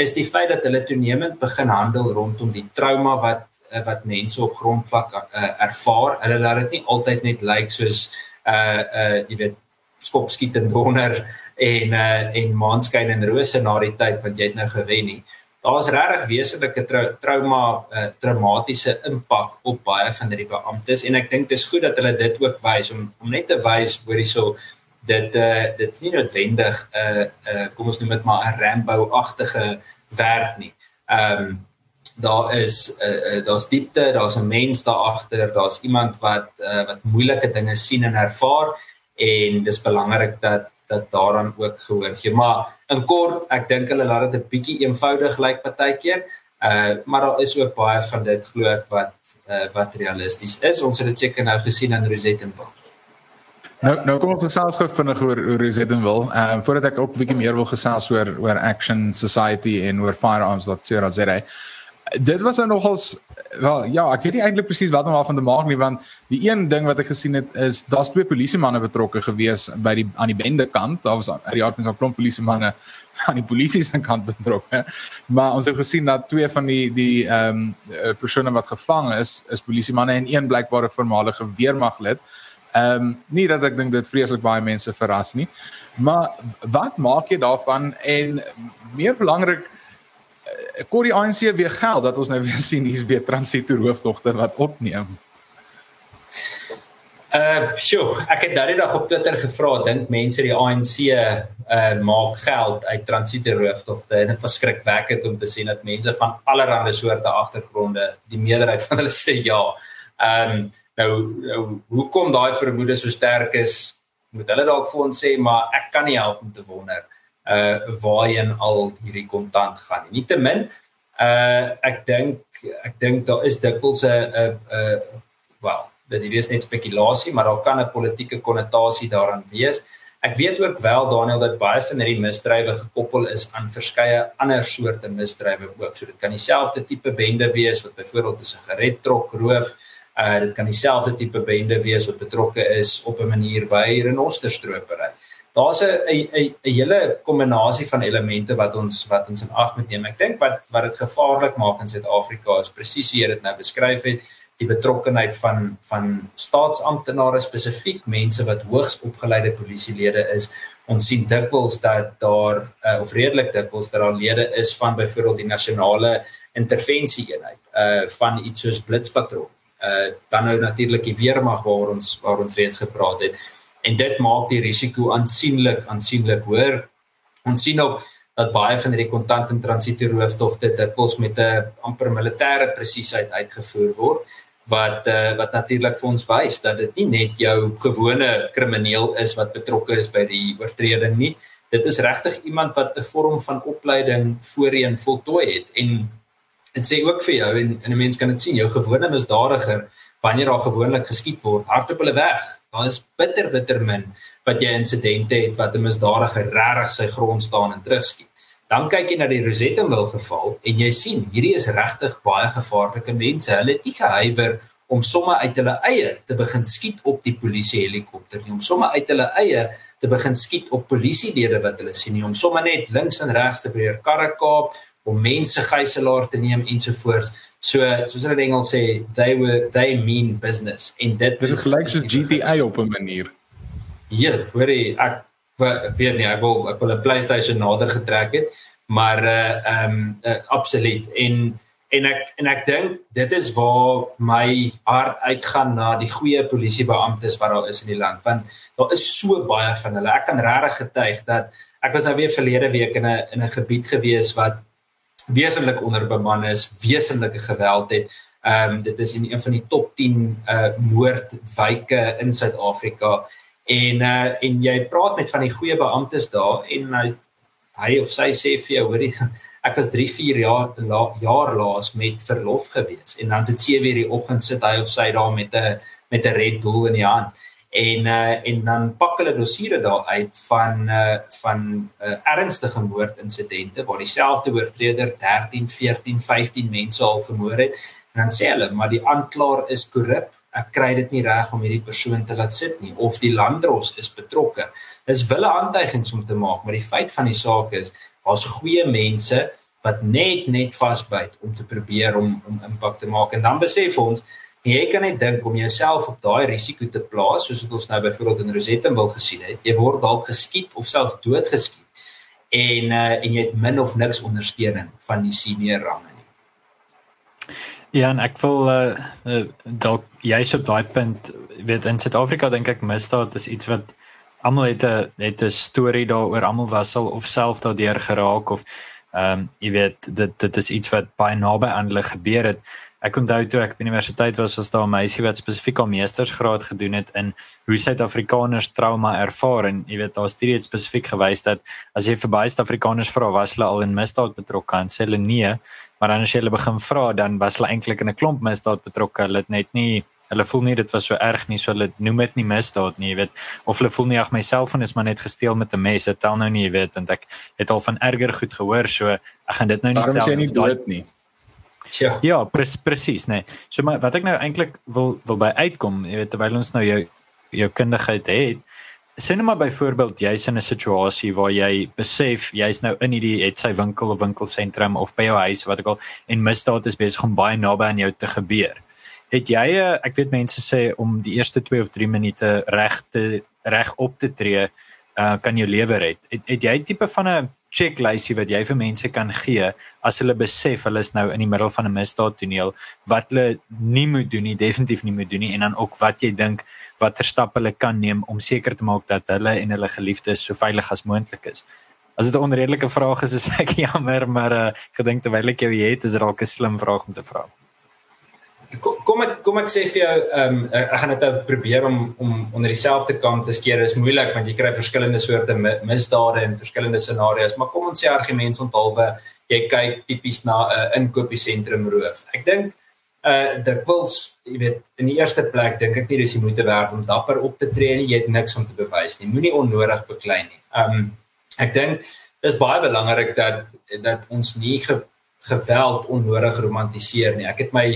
is die feit dat hulle toenemend begin handel rondom die trauma wat eh, wat mense op grondvlak uh, ervaar. Hulle laat dit nie altyd net lyk soos uh uh jy weet skop skiet en donder en uh en maanskyn en rose na die tyd wat jy nou gewen het daar's regtig wesenlike trau trauma uh, traumatiese impak op baie van hierdie beamptes en ek dink dit is goed dat hulle dit ook wys om om net te wys hoor hierso dit uh, dit nie noodwendig 'n uh, uh, kom ons noem dit maar 'n Rambo-agtige werk nie. Ehm um, daar is uh, uh, daar's diepte, daar's 'n mens daar agter, daar's iemand wat uh, wat moeilike dinge sien en ervaar en dis belangrik dat dat daaraan ook gehoor gee. Maar in kort, ek dink hulle laat dit 'n bietjie eenvoudig lyk partykeer. Uh maar daar is ook baie van dit glo ek wat uh wat realisties is. Ons het dit seker nou gesien in Rosettenville. Nou nou kom ons gesels gou vinnig oor oor Rosettenville. Ehm uh, voordat ek ook 'n bietjie meer wil gesels oor oor Action Society en oor firearms.co.za dit was nou nogals wel ja, ek weet nie eintlik presies wat om daarvan te maak nie want die een ding wat ek gesien het is daar's twee polisiemanne betrokke gewees by die aan die bende kant. Daar was uit die aard van so 'n klomp polisiemanne aan die polisie se kant betrokke. Maar ons het gesien dat twee van die die ehm um, persone wat gevang is, is polisiemanne en een blykbare voormalige weermaglid. Ehm um, nie dat ek dink dit vreeslik baie mense verras nie. Maar wat maak jy daarvan en meer belangrik kort die ANC weer geld dat ons nou weer sien hier's weer transito hoofdogter wat opneem. Uh, sjoe, ek het daardie dag op Twitter gevra, dink mense die ANC uh maak geld uit transito hoofdogter en dit was skrikwekkend om te sien dat mense van allerlei soorte agtergronde, die meerderheid van hulle sê ja. Um, nou, nou hoekom daai vermoede so sterk is, moet hulle dalk vir ons sê, maar ek kan nie help om te wonder uh waarheen al hierdie kontant gaan. Nietemin uh ek dink ek dink daar is dikwels 'n 'n wel, dit is net spekulasie, maar daar kan 'n politieke konnotasie daaraan wees. Ek weet ook wel Daniel dat baie van hierdie misdrywe gekoppel is aan verskeie ander soorte misdrywe ook. So dit kan dieselfde tipe bende wees wat byvoorbeeld 'n sigarettrok roof. Uh dit kan dieselfde tipe bende wees wat betrokke is op 'n manier by renosterstropery. Daar's 'n 'n 'n hele kombinasie van elemente wat ons wat ons in ag moet neem. Ek dink wat wat dit gevaarlik maak in Suid-Afrika is presies hoe jy dit nou beskryf het die betrokkenheid van van staatsamptenare spesifiek mense wat hoogs opgeleide polisielede is. Ons sien dikwels dat daar uh, of redelik dikwels dat daar lede is van byvoorbeeld die nasionale intervensie eenheid uh van iets soos blitspatrol uh dan nou natuurlik die weermag waar ons waar ons reeds gepraat het en dit maak die risiko aansienlik aansienlik hoër ons sien ook dat baie van hierdie kontant en transito rooftogte dikwels met 'n amper militêre presisieheid uitgevoer word wat uh, wat natuurlik vir ons wys dat dit nie net jou gewone krimineel is wat betrokke is by die oortreding nie. Dit is regtig iemand wat 'n vorm van opleiding voorheen voltooi het en dit sê ook vir jou en 'n mens kan dit sien jou gewone misdadiger wanneer daar gewoonlik geskiet word, hardop hulle weg. Daar is bitter bitter min wat jy insidente het wat 'n misdadiger regtig sy grond staan en terugskiet. Dan kyk jy na die Rosettenville geval en jy sien hierdie is regtig baie gevaarlike mense. Hulle het nie gehuiwer om sommer uit hulle eie te begin skiet op die polisie helikopter nie, om sommer uit hulle eie te begin skiet op polisielede wat hulle sien nie, om sommer net links en regs te probeer karre kaap, om mense gijslaer te neem ensovoorts. So soos hulle in Engels sê, they were they mean business en dit is gelyk soos GTA op 'n manier. Ja, hoorie, ek ek weet nie ek wil ek wil 'n PlayStation nader getrek het maar uh ehm um, uh, absoluut. En en ek en ek dink dit is waar my hart uitgaan na die goeie polisiebeamptes wat daar is in die land want daar is so baie van hulle. Ek kan regtig getuig dat ek was nou weer verlede week in 'n in 'n gebied gewees wat wesentlik onderbeman is wesentlike geweld het. Ehm um, dit is in een van die top 10 uh moordwyke in Suid-Afrika. En uh en jy praat met van die goeie beamptes daar en hy hy of sy sê vir jou hoorie ek was 3 4 jaar la, jaar laas met verlof gewees. En dan sit 7 uur die oggend sit hy of sy daar met 'n met 'n Red Bull in die hand en uh en dan pak hulle dossiere daar uit van uh van uh, ernstige moordinsidente waar dieselfde oortreder 13 14 15 mense al vermoor het. En dan sê hulle maar die aanklaer is korrup. Ek kry dit nie reg om hierdie persoon te laat sit nie. Of die landdros is betrokke. Dis wille aantuigings om te maak, maar die feit van die saak is daar's goeie mense wat net net vasbyt om te probeer om om impak te maak. En dan besef ons jy kan net dink om jouself op daai risiko te plaas soos wat ons nou byvoorbeeld in Rosetta wil gesien het. Jy word dalk geskiet of self doodgeskiet. En uh, en jy het min of niks ondersteuning van die senior range nie. Ja, en ek wil uh, uh dalk jy's op daai punt, weet in Suid-Afrika dink ek misdaad is iets wat almal het 'n het 'n storie daaroor, almal was al of self daardeur geraak of ehm um, jy weet dit dit is iets wat baie naby aan hulle gebeur het. Ek onthou toe ek by universiteit was, was daar 'n meisie wat spesifiek al meestersgraad gedoen het in hoe Suid-Afrikaners trauma ervaar en jy weet daar studie het spesifiek gewys dat as jy verby Suid-Afrikaners vra was hulle al in misdaad betrokke en sê hulle nee, maar dan as jy hulle begin vra dan was hulle eintlik in 'n klomp misdaad betrokke. Hulle het net nie hulle voel nie dit was so erg nie, so hulle noem dit nie misdaad nie, jy weet. Of hulle voel nie ag my selfoon is maar net gesteel met 'n mes. Dit tel nou nie, jy weet, want ek het al van erger goed gehoor, so ek gaan dit nou nie tel. Daarom sê jy nie dood nie. Ja, ja pres, presies, nee. So maar wat ek nou eintlik wil wil by uitkom, jy weet, terwyl ons nou jou jou kundigheid het, sien nou maar byvoorbeeld jy's in 'n situasie waar jy besef jy's nou in hierdie het sy winkel of winkelsentrum of by jou huis wat ek al en misdaad is besig om baie naby aan jou te gebeur. Het jy ek weet mense sê om die eerste 2 of 3 minute reg te reg op te tree uh, kan jou lewe red. Het, het jy tipe van 'n checklysie wat jy vir mense kan gee as hulle besef hulle is nou in die middel van 'n misdaadtoneel wat hulle nie moet doen nie definitief nie moet doen nie en dan ook wat jy dink watter stappe hulle kan neem om seker te maak dat hulle en hulle geliefdes so veilig as moontlik is. As dit 'n onredelike vraag is, is ek jammer, maar uh, gedink terwyl ek jou het, is dit dalk 'n slim vraag om te vra. Kom ek kom ek sê vir jou ehm um, ek gaan dit nou probeer om om onder dieselfde kant te skeer. Is moeilik want jy kry verskillende soorte misdade en verskillende scenario's maar kom ons sê argument onthaalwe jy kyk tipies na 'n uh, inkopiesentrum roof ek dink uh dit wils jy weet in die eerste plek dink ek nie dis die moeite werd om dapper op te tree nie. Jy het niks om te bewys nie. Moenie onnodig beklei nie. Ehm um, ek dink dis baie belangrik dat dat ons nie ge, geweld onnodig romantiseer nie. Ek het my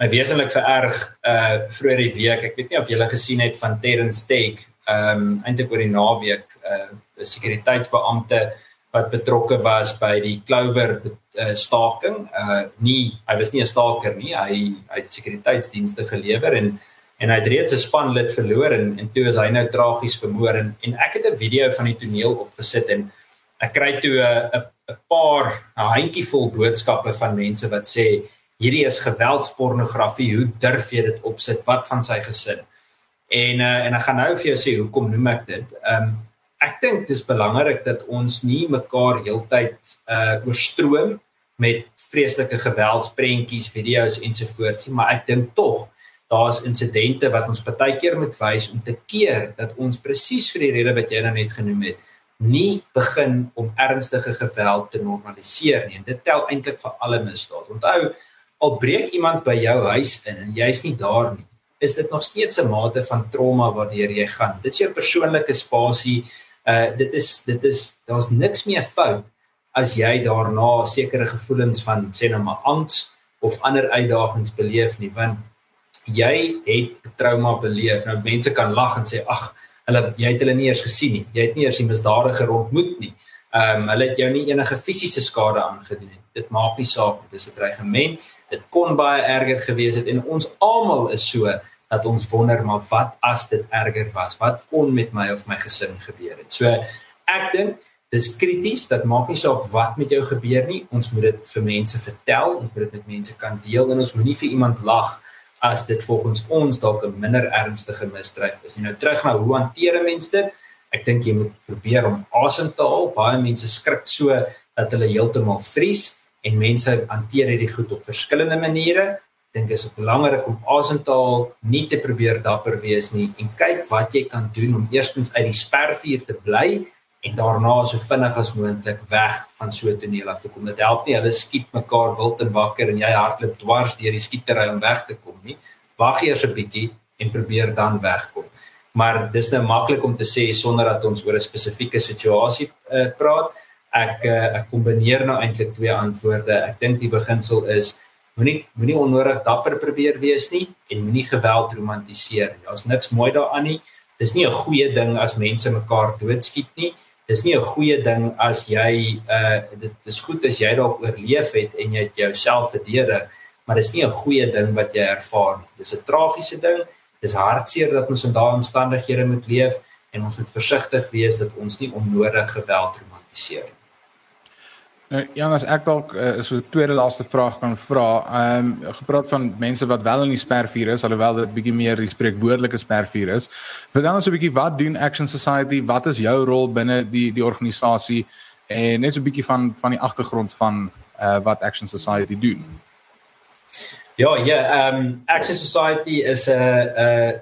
my wesenlik vererg uh vroeër die week. Ek weet nie of julle gesien het van Terrence Steak, ehm um, eintlik oor die naweek, uh 'n sekuriteitsbeampte wat betrokke was by die Clover uh, staking. Uh nie, hy was nie 'n staker nie. Hy hy het sekuriteitsdienste gelewer en en hy het reeds 'n spanlid verloor en en toe is hy nou tragies vermoor en en ek het 'n video van die toneel opgesit en ek kry toe 'n 'n paar 'n handjievol boodskappe van mense wat sê hierdie is geweldspornografie. Hoe durf jy dit opsit? Wat van sy gesin? En uh, en ek gaan nou vir jou sê hoekom noem ek dit. Ehm um, ek dink dis belangrik dat ons nie mekaar heeltyd uh oorstroom met vreeslike geweldsprentjies, video's ensovoorts nie, maar ek dink tog daar's insidente wat ons baie keer moet wys om te keer dat ons presies vir die rede wat jy nou net genoem het, nie begin om ernstige geweld te normaliseer nie. En dit tel eintlik vir alle misdade. Onthou, al breek iemand by jou huis in en jy's nie daar nie, is dit nog steeds 'n mate van trauma waardeur jy gaan. Dit is jou persoonlike spasie. Uh dit is dit is daar's niks meer fout as jy daarna sekere gevoelens van sê nou maar angs of ander uitdagings beleef nie, want jy het 'n trauma beleef. Nou mense kan lag en sê ag, hulle jy het hulle nie eers gesien nie. Jy het nie eers die misdadiger ontmoet nie. Ehm um, hulle het jou nie enige fisiese skade aangedoen nie. Dit maak nie saak. Dit is 'n dreigement dit kon baie erger gewees het en ons almal is so dat ons wonder maar wat as dit erger was? Wat kon met my of my gesin gebeur het? So ek dink dis krities dat maak nie saak wat met jou gebeur nie ons moet dit vir mense vertel ons moet dit met mense kan deel en ons moenie vir iemand lag as dit volgens ons dalk 'n minder ernstige misdrijf is. Nou terug na hoe hanteer mense dit? Ek dink jy moet probeer om asem te haal. Baie mense skrik so dat hulle heeltemal vries en mense hanteer hierdie goed op verskillende maniere. Dink is belangrik om asem te haal, nie te probeer dapper wees nie en kyk wat jy kan doen om eerstens uit die spervuur te bly en daarna so vinnig as moontlik weg van so 'n toneel af te kom. Dit help nie hulle skiet mekaar wild en wakker en jy hardloop dwars deur die skietery om weg te kom nie. Wag eers 'n bietjie en probeer dan wegkom. Maar dis nou maklik om te sê sonder dat ons oor 'n spesifieke situasie uh, praat ek uh, ek kombineer nou eintlik twee antwoorde. Ek dink die beginsel is moenie moenie onnodig dapper probeer wees nie en moenie geweld romantiseer nie. Daar's niks mooi daaraan nie. Dis nie 'n goeie ding as mense mekaar doodskiet nie. Dis nie 'n goeie ding as jy uh dit is goed as jy dalk oorleef het en jy het jouself verdedig, maar dis nie 'n goeie ding wat jy ervaar nie. Dis 'n tragiese ding. Dis hartseer dat ons in daardie omstandighede moet leef en ons moet versigtig wees dat ons nie onnodig geweld romantiseer nie. Nou ja, as ek dalk uh, so tweede laaste vraag kan vra. Ehm um, gepraat van mense wat wel in die spervuur is, alhoewel dit bietjie meer die spreekwoordelike spervuur is. Vertel ons 'n bietjie wat doen Action Society? Wat is jou rol binne die die organisasie? En net so 'n bietjie van van die agtergrond van uh wat Action Society doen. Ja, ja, ehm um, Action Society is 'n 'n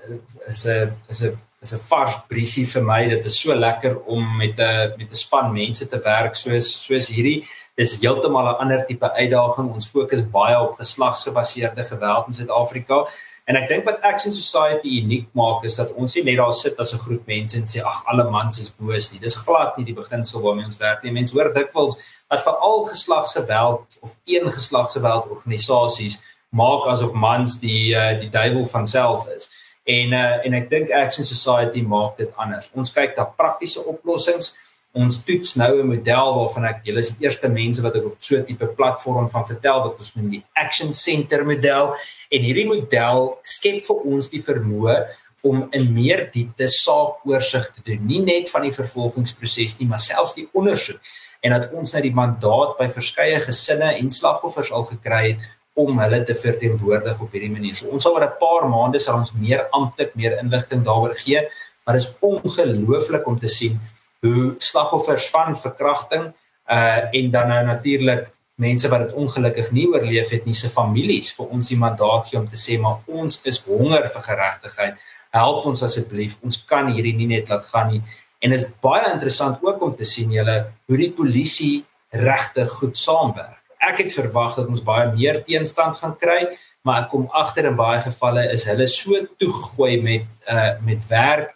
is 'n is 'n is 'n vars briesie vir my. Dit is so lekker om met 'n met 'n span mense te werk soos soos hierdie. Dis heeltemal 'n ander tipe uitdaging. Ons fokus baie op geslagsgebaseerde geweld in Suid-Afrika. En ek dink wat Action Society uniek maak is dat ons nie net daar sit as 'n groep mense en sê ag alle mans is boos nie. Dis glad nie die beginsel waarmee ons werk nie. Mense hoor dikwels dat veral geslagsgeweld of een geslagsgeweld organisasies maak asof mans die uh, die duiwel van self is. En uh, en ek dink Action Society maak dit anders. Ons kyk na praktiese oplossings. Ons toets nou 'n model waarvan ek julle is die eerste mense wat ek op so 'n tipe platform van vertel wat ons noem die Action Center model. En hierdie model skep vir ons die vermoë om in meer diepte saakoorsig te doen, nie net van die vervolgingsproses nie, maar selfs die ondersoek en dat ons nou die mandaat by verskeie gesinne en slagoffers al gekry het om hulle te verteenwoordig op hierdie manier. So ons sal oor 'n paar maande sal ons meer amptelik meer inligting daaroor gee, maar dit is ongelooflik om te sien hoe slagoffers van verkrachting uh en dan nou natuurlik mense wat dit ongelukkig nie oorleef het nie se families vir ons die mandaat gee om te sê maar ons is honger vir geregtigheid. Help ons asseblief. Ons kan hierdie nie net laat gaan nie. En is baie interessant ook om te sien julle hoe die polisie regtig goed saamwerk. Ek het verwag dat ons baie meer teenstand gaan kry, maar ek kom agter in baie gevalle is hulle so toegegooi met uh met werk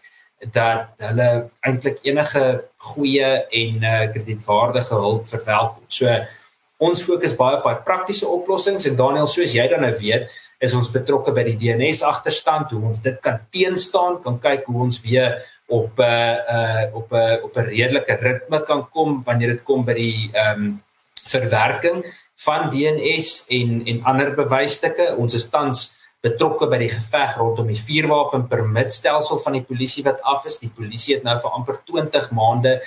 dat hulle eintlik enige goeie en uh kredietwaardige hulp verwelkom. So ons fokus baie op baie praktiese oplossings en Daniel soos jy dan nou weet, is ons betrokke by die DNS agterstand, hoe ons dit kan teenstaan, kan kyk hoe ons weer op 'n uh, uh op 'n uh, op 'n redelike ritme kan kom wanneer dit kom by die ehm um, verwerking van DNS en en ander bewysstukke. Ons is tans betrokke by die geveg rondom die vuurwapen permitstelsel van die polisie wat af is. Die polisie het nou vir amper 20 maande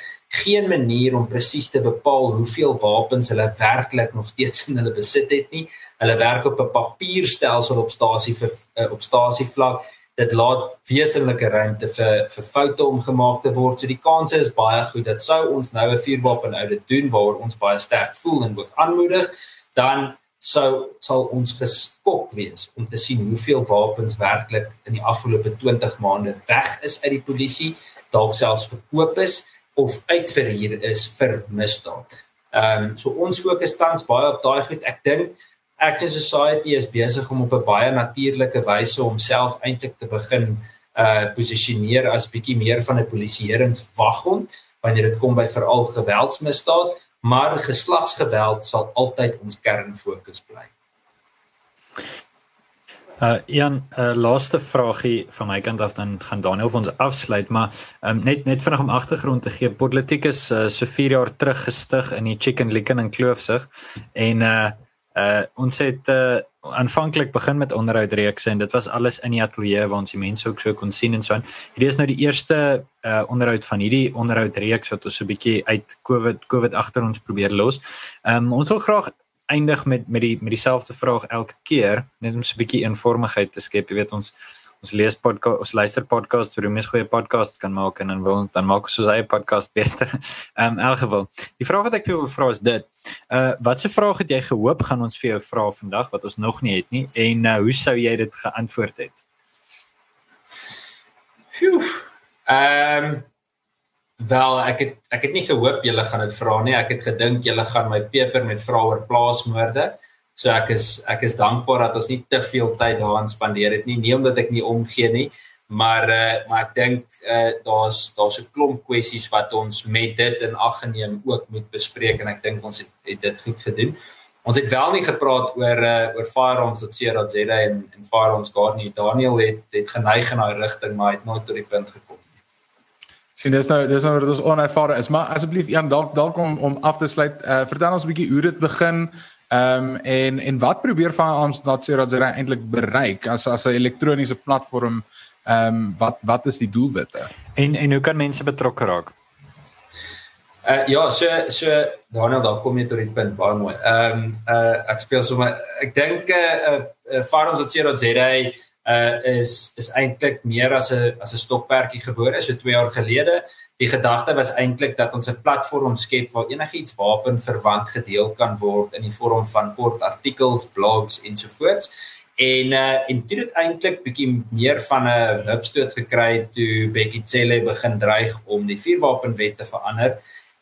geen manier om presies te bepaal hoeveel wapens hulle werklik nog steeds in hulle besit het nie. Hulle werk op 'n papierstelsel op stasie vir uh, op stasie vlak dit laat wesenlike ruimte vir vir foute om gemaak te word. So die kanse is baie goed dat sou ons nou 'n vuurwapen audit doen waar ons baie sterk voel en ook aanmoedig, dan sou sal ons geskok wees om te sien hoeveel wapens werklik in die afgelope 20 maande weg is uit die polisie, dalk selfs verkoop is of uitverhuur is vir misdaad. Ehm um, so ons fokus tans baie op daai goed. Ek dink Action Society is besig om op 'n baie natuurlike wyse homself eintlik te begin uh posisioneer as bietjie meer van 'n polisieerend waghond wanneer dit kom by veral geweldsmisdaad, maar geslagsgeweld sal altyd ons kernfokus bly. Uh Jan, uh laaste vragie van my kant af dan gaan Daniel vir ons afsluit, maar um, net net vinnig om agtergrond te gee. Politiek is uh, so 4 jaar terug gestig in die Chicken Licken in Kloofsig en uh Uh ons het uh aanvanklik begin met onderhoudreekse en dit was alles in die ateljee waar ons die mense ook so kon sien en so aan. Hierdie is nou die eerste uh onderhoud van hierdie onderhoudreeks wat ons so 'n bietjie uit COVID COVID agter ons probeer los. Um ons wil graag eindig met met die met dieselfde vraag elke keer net om so 'n bietjie eenvormigheid te skep. Jy weet ons ons lees podcast ons luister podcast vir hoe mens goeie podcasts kan maak en dan wil dan maak ons soos eie podcast beter. Ehm um, in elk geval. Die vraag wat ek wil vra is dit. Uh watse vraag het jy gehoop gaan ons vir jou vra vandag wat ons nog nie het nie en uh, hoe sou jy dit geantwoord het? Ehm um, wel ek het ek het nie gehoop julle gaan dit vra nie. Ek het gedink julle gaan my peper met vrae oor plaasmoorde. So ek is ek is dankbaar dat ons nie te veel tyd daaraan spandeer het nie, nie omdat ek nie omgee nie, maar uh, maar ek dink uh, daar's daar's 'n klomp kwessies wat ons met dit in ag geneem ook moet bespreek en ek dink ons het, het dit goed gedoen. Ons het wel nie gepraat oor uh, oor firearms wat CRZ en en firearms guard nie. Daniel het het geneig in daai rigting, maar het nooit tot die punt gekom nie. Sien dis nou dis nou wat ons onervare is, maar asseblief Jan dalk dalk om om af te sluit, uh, vertel ons 'n bietjie hoe dit begin. Ehm um, en en wat probeer van ons dat sê dat jy eintlik bereik as as 'n elektroniese platform ehm um, wat wat is die doelwitte? En en hoe kan mense betrokke raak? Uh ja, so so Daniel, daar kom jy tot die punt baie mooi. Ehm um, uh ek speel sommer ek dink uh, uh Farms sê dat jy uh is is eintlik meer as 'n as 'n stokperdjie gebore so 2 jaar gelede. Die gedagte was eintlik dat ons 'n platform skep waar enigiets wapenverwant gedeel kan word in die vorm van kort artikels, blogs ensovoorts. En uh en dit het eintlik bietjie meer van 'n hupstoot gekry toe Becky Cele begin dreig om die vuurwapenwet te verander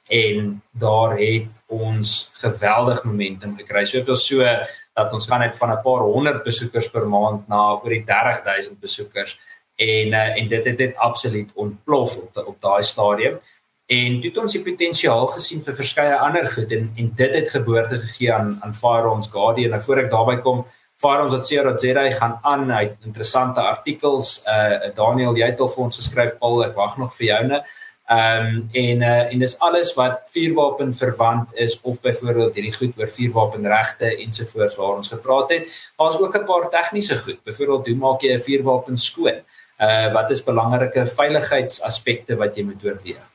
en daar het ons geweldig momentum gekry. Soveel so dat ons gaan net van 'n paar honderd besoekers per maand na oor die 30000 besoekers en uh, en dit het dit absoluut ontplof op op daai stadium en toe het ons die potensiaal gesien vir verskeie ander goed en en dit het geboorte gegee aan aan Firearms Guardian en voor ek daarby kom Firearms wat sê dat Zedai gaan aan hy interessante artikels uh Daniel jy het al vir ons geskryf Paul ek wag nog vir joune Ehm um, en uh, en dis alles wat vuurwapen verwant is of byvoorbeeld hierdie goed oor vuurwapenregte ensovoorts waar ons gepraat het. Daar's ook 'n paar tegniese goed. Byvoorbeeld hoe maak jy 'n vuurwapen skoon? Uh wat is belangrike veiligheidsaspekte wat jy moet oorweeg.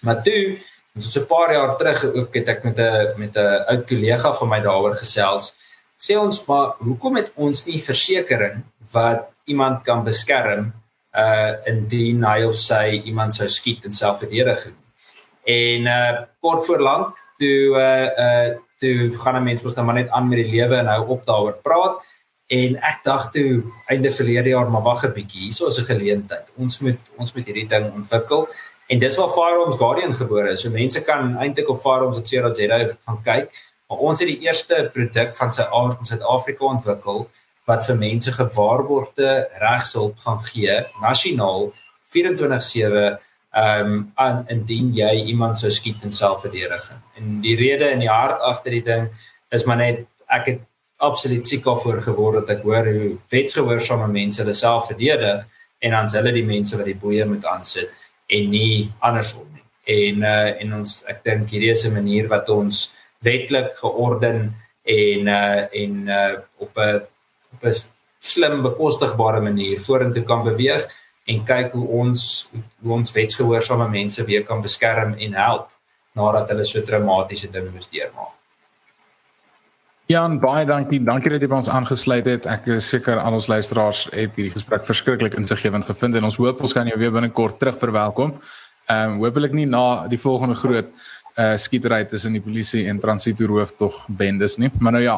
Maar toe, ons so 'n paar jaar terug ook het ek met 'n met 'n oud kollega van my daaroor gesels. Sê ons maar, hoekom het ons nie versekerings wat iemand kan beskerm uh indien hy of sy iemand sou skiet in selfverdediging? En uh kort voor lank toe uh uh toe gaan 'n mens mos nou maar net aan met die lewe en hou op daaroor praat. En ek dink toe einde verlede jaar maar wag 'n bietjie, hierso is 'n geleentheid. Ons moet ons moet hierdie ding ontwikkel. En dis waar Firearms Guardian gebore is. So mense kan eintlik op firearms.co.za gaan kyk. Maar ons het die eerste produk van sy aard in Suid-Afrika ontwikkel wat vir mense gewaarborgde regshulp gaan gee nasionaal 24/7 ehm um, aan indien jy iemand sou skiet in selfverdediging. En die rede in die hart agter die ding is maar net ek het absoluut siek daarvoor geword dat ek hoor hoe wetsgehoorsame mense hulle self verdedig en dan hulle die mense wat die boeye moet aansit en nie andersom nie. En uh en ons ek dink hierdie is 'n manier wat ons wetlik georden en uh en uh op 'n op 'n slim bekostigbare manier vorentoe kan beweeg en kyk hoe ons hoe ons wetsgehoorsame mense weer kan beskerm en help nadat hulle so traumatiese ding moes deurmaak. Jan, baie dankie. Dankie dat jy by ons aangesluit het. Ek is seker al ons luisteraars het hierdie gesprek verskriklik insiggewend gevind en ons hoop ons kan jou weer binnekort terug verwelkom. Ehm um, hoopelik nie na die volgende groot uh skietery tussen die polisie en transito roof tog bendes nie. Maar nou ja,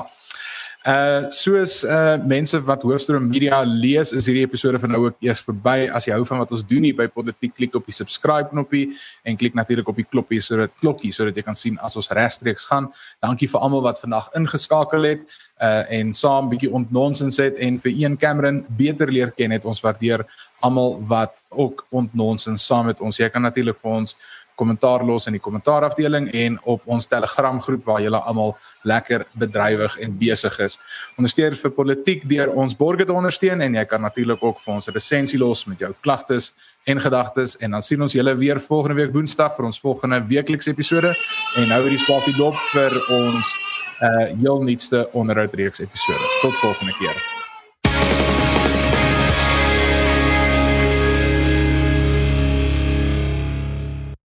Uh soos uh mense wat hoofstroom media lees is hierdie episode van nou ook eers verby. As jy hou van wat ons doen hier by Politiek klik op die subscribe knoppie en klik natuurlik op die kloppie sodat klokkie sodat jy kan sien as ons regstreeks gaan. Dankie vir almal wat vandag ingeskakel het uh en saam bietjie ontnonsens het en vir een Cameron beter leer ken het. Ons waardeer almal wat ook ontnonsens saam met ons. Jy kan natuurlik vir ons kommentaar los in die kommentaarafdeling en op ons Telegram groep waar julle almal lekker bedrywig en besig is. Ondersteun vir politiek deur ons borgers te ondersteun en jy kan natuurlik ook vir ons 'n resensie los met jou klagtes en gedagtes en dan sien ons julle weer volgende week Woensdag vir ons volgende weeklikse episode en nou weer die spasie dop vir ons uh heel nuutste onderhoud reeks episode. Tot volgende keer.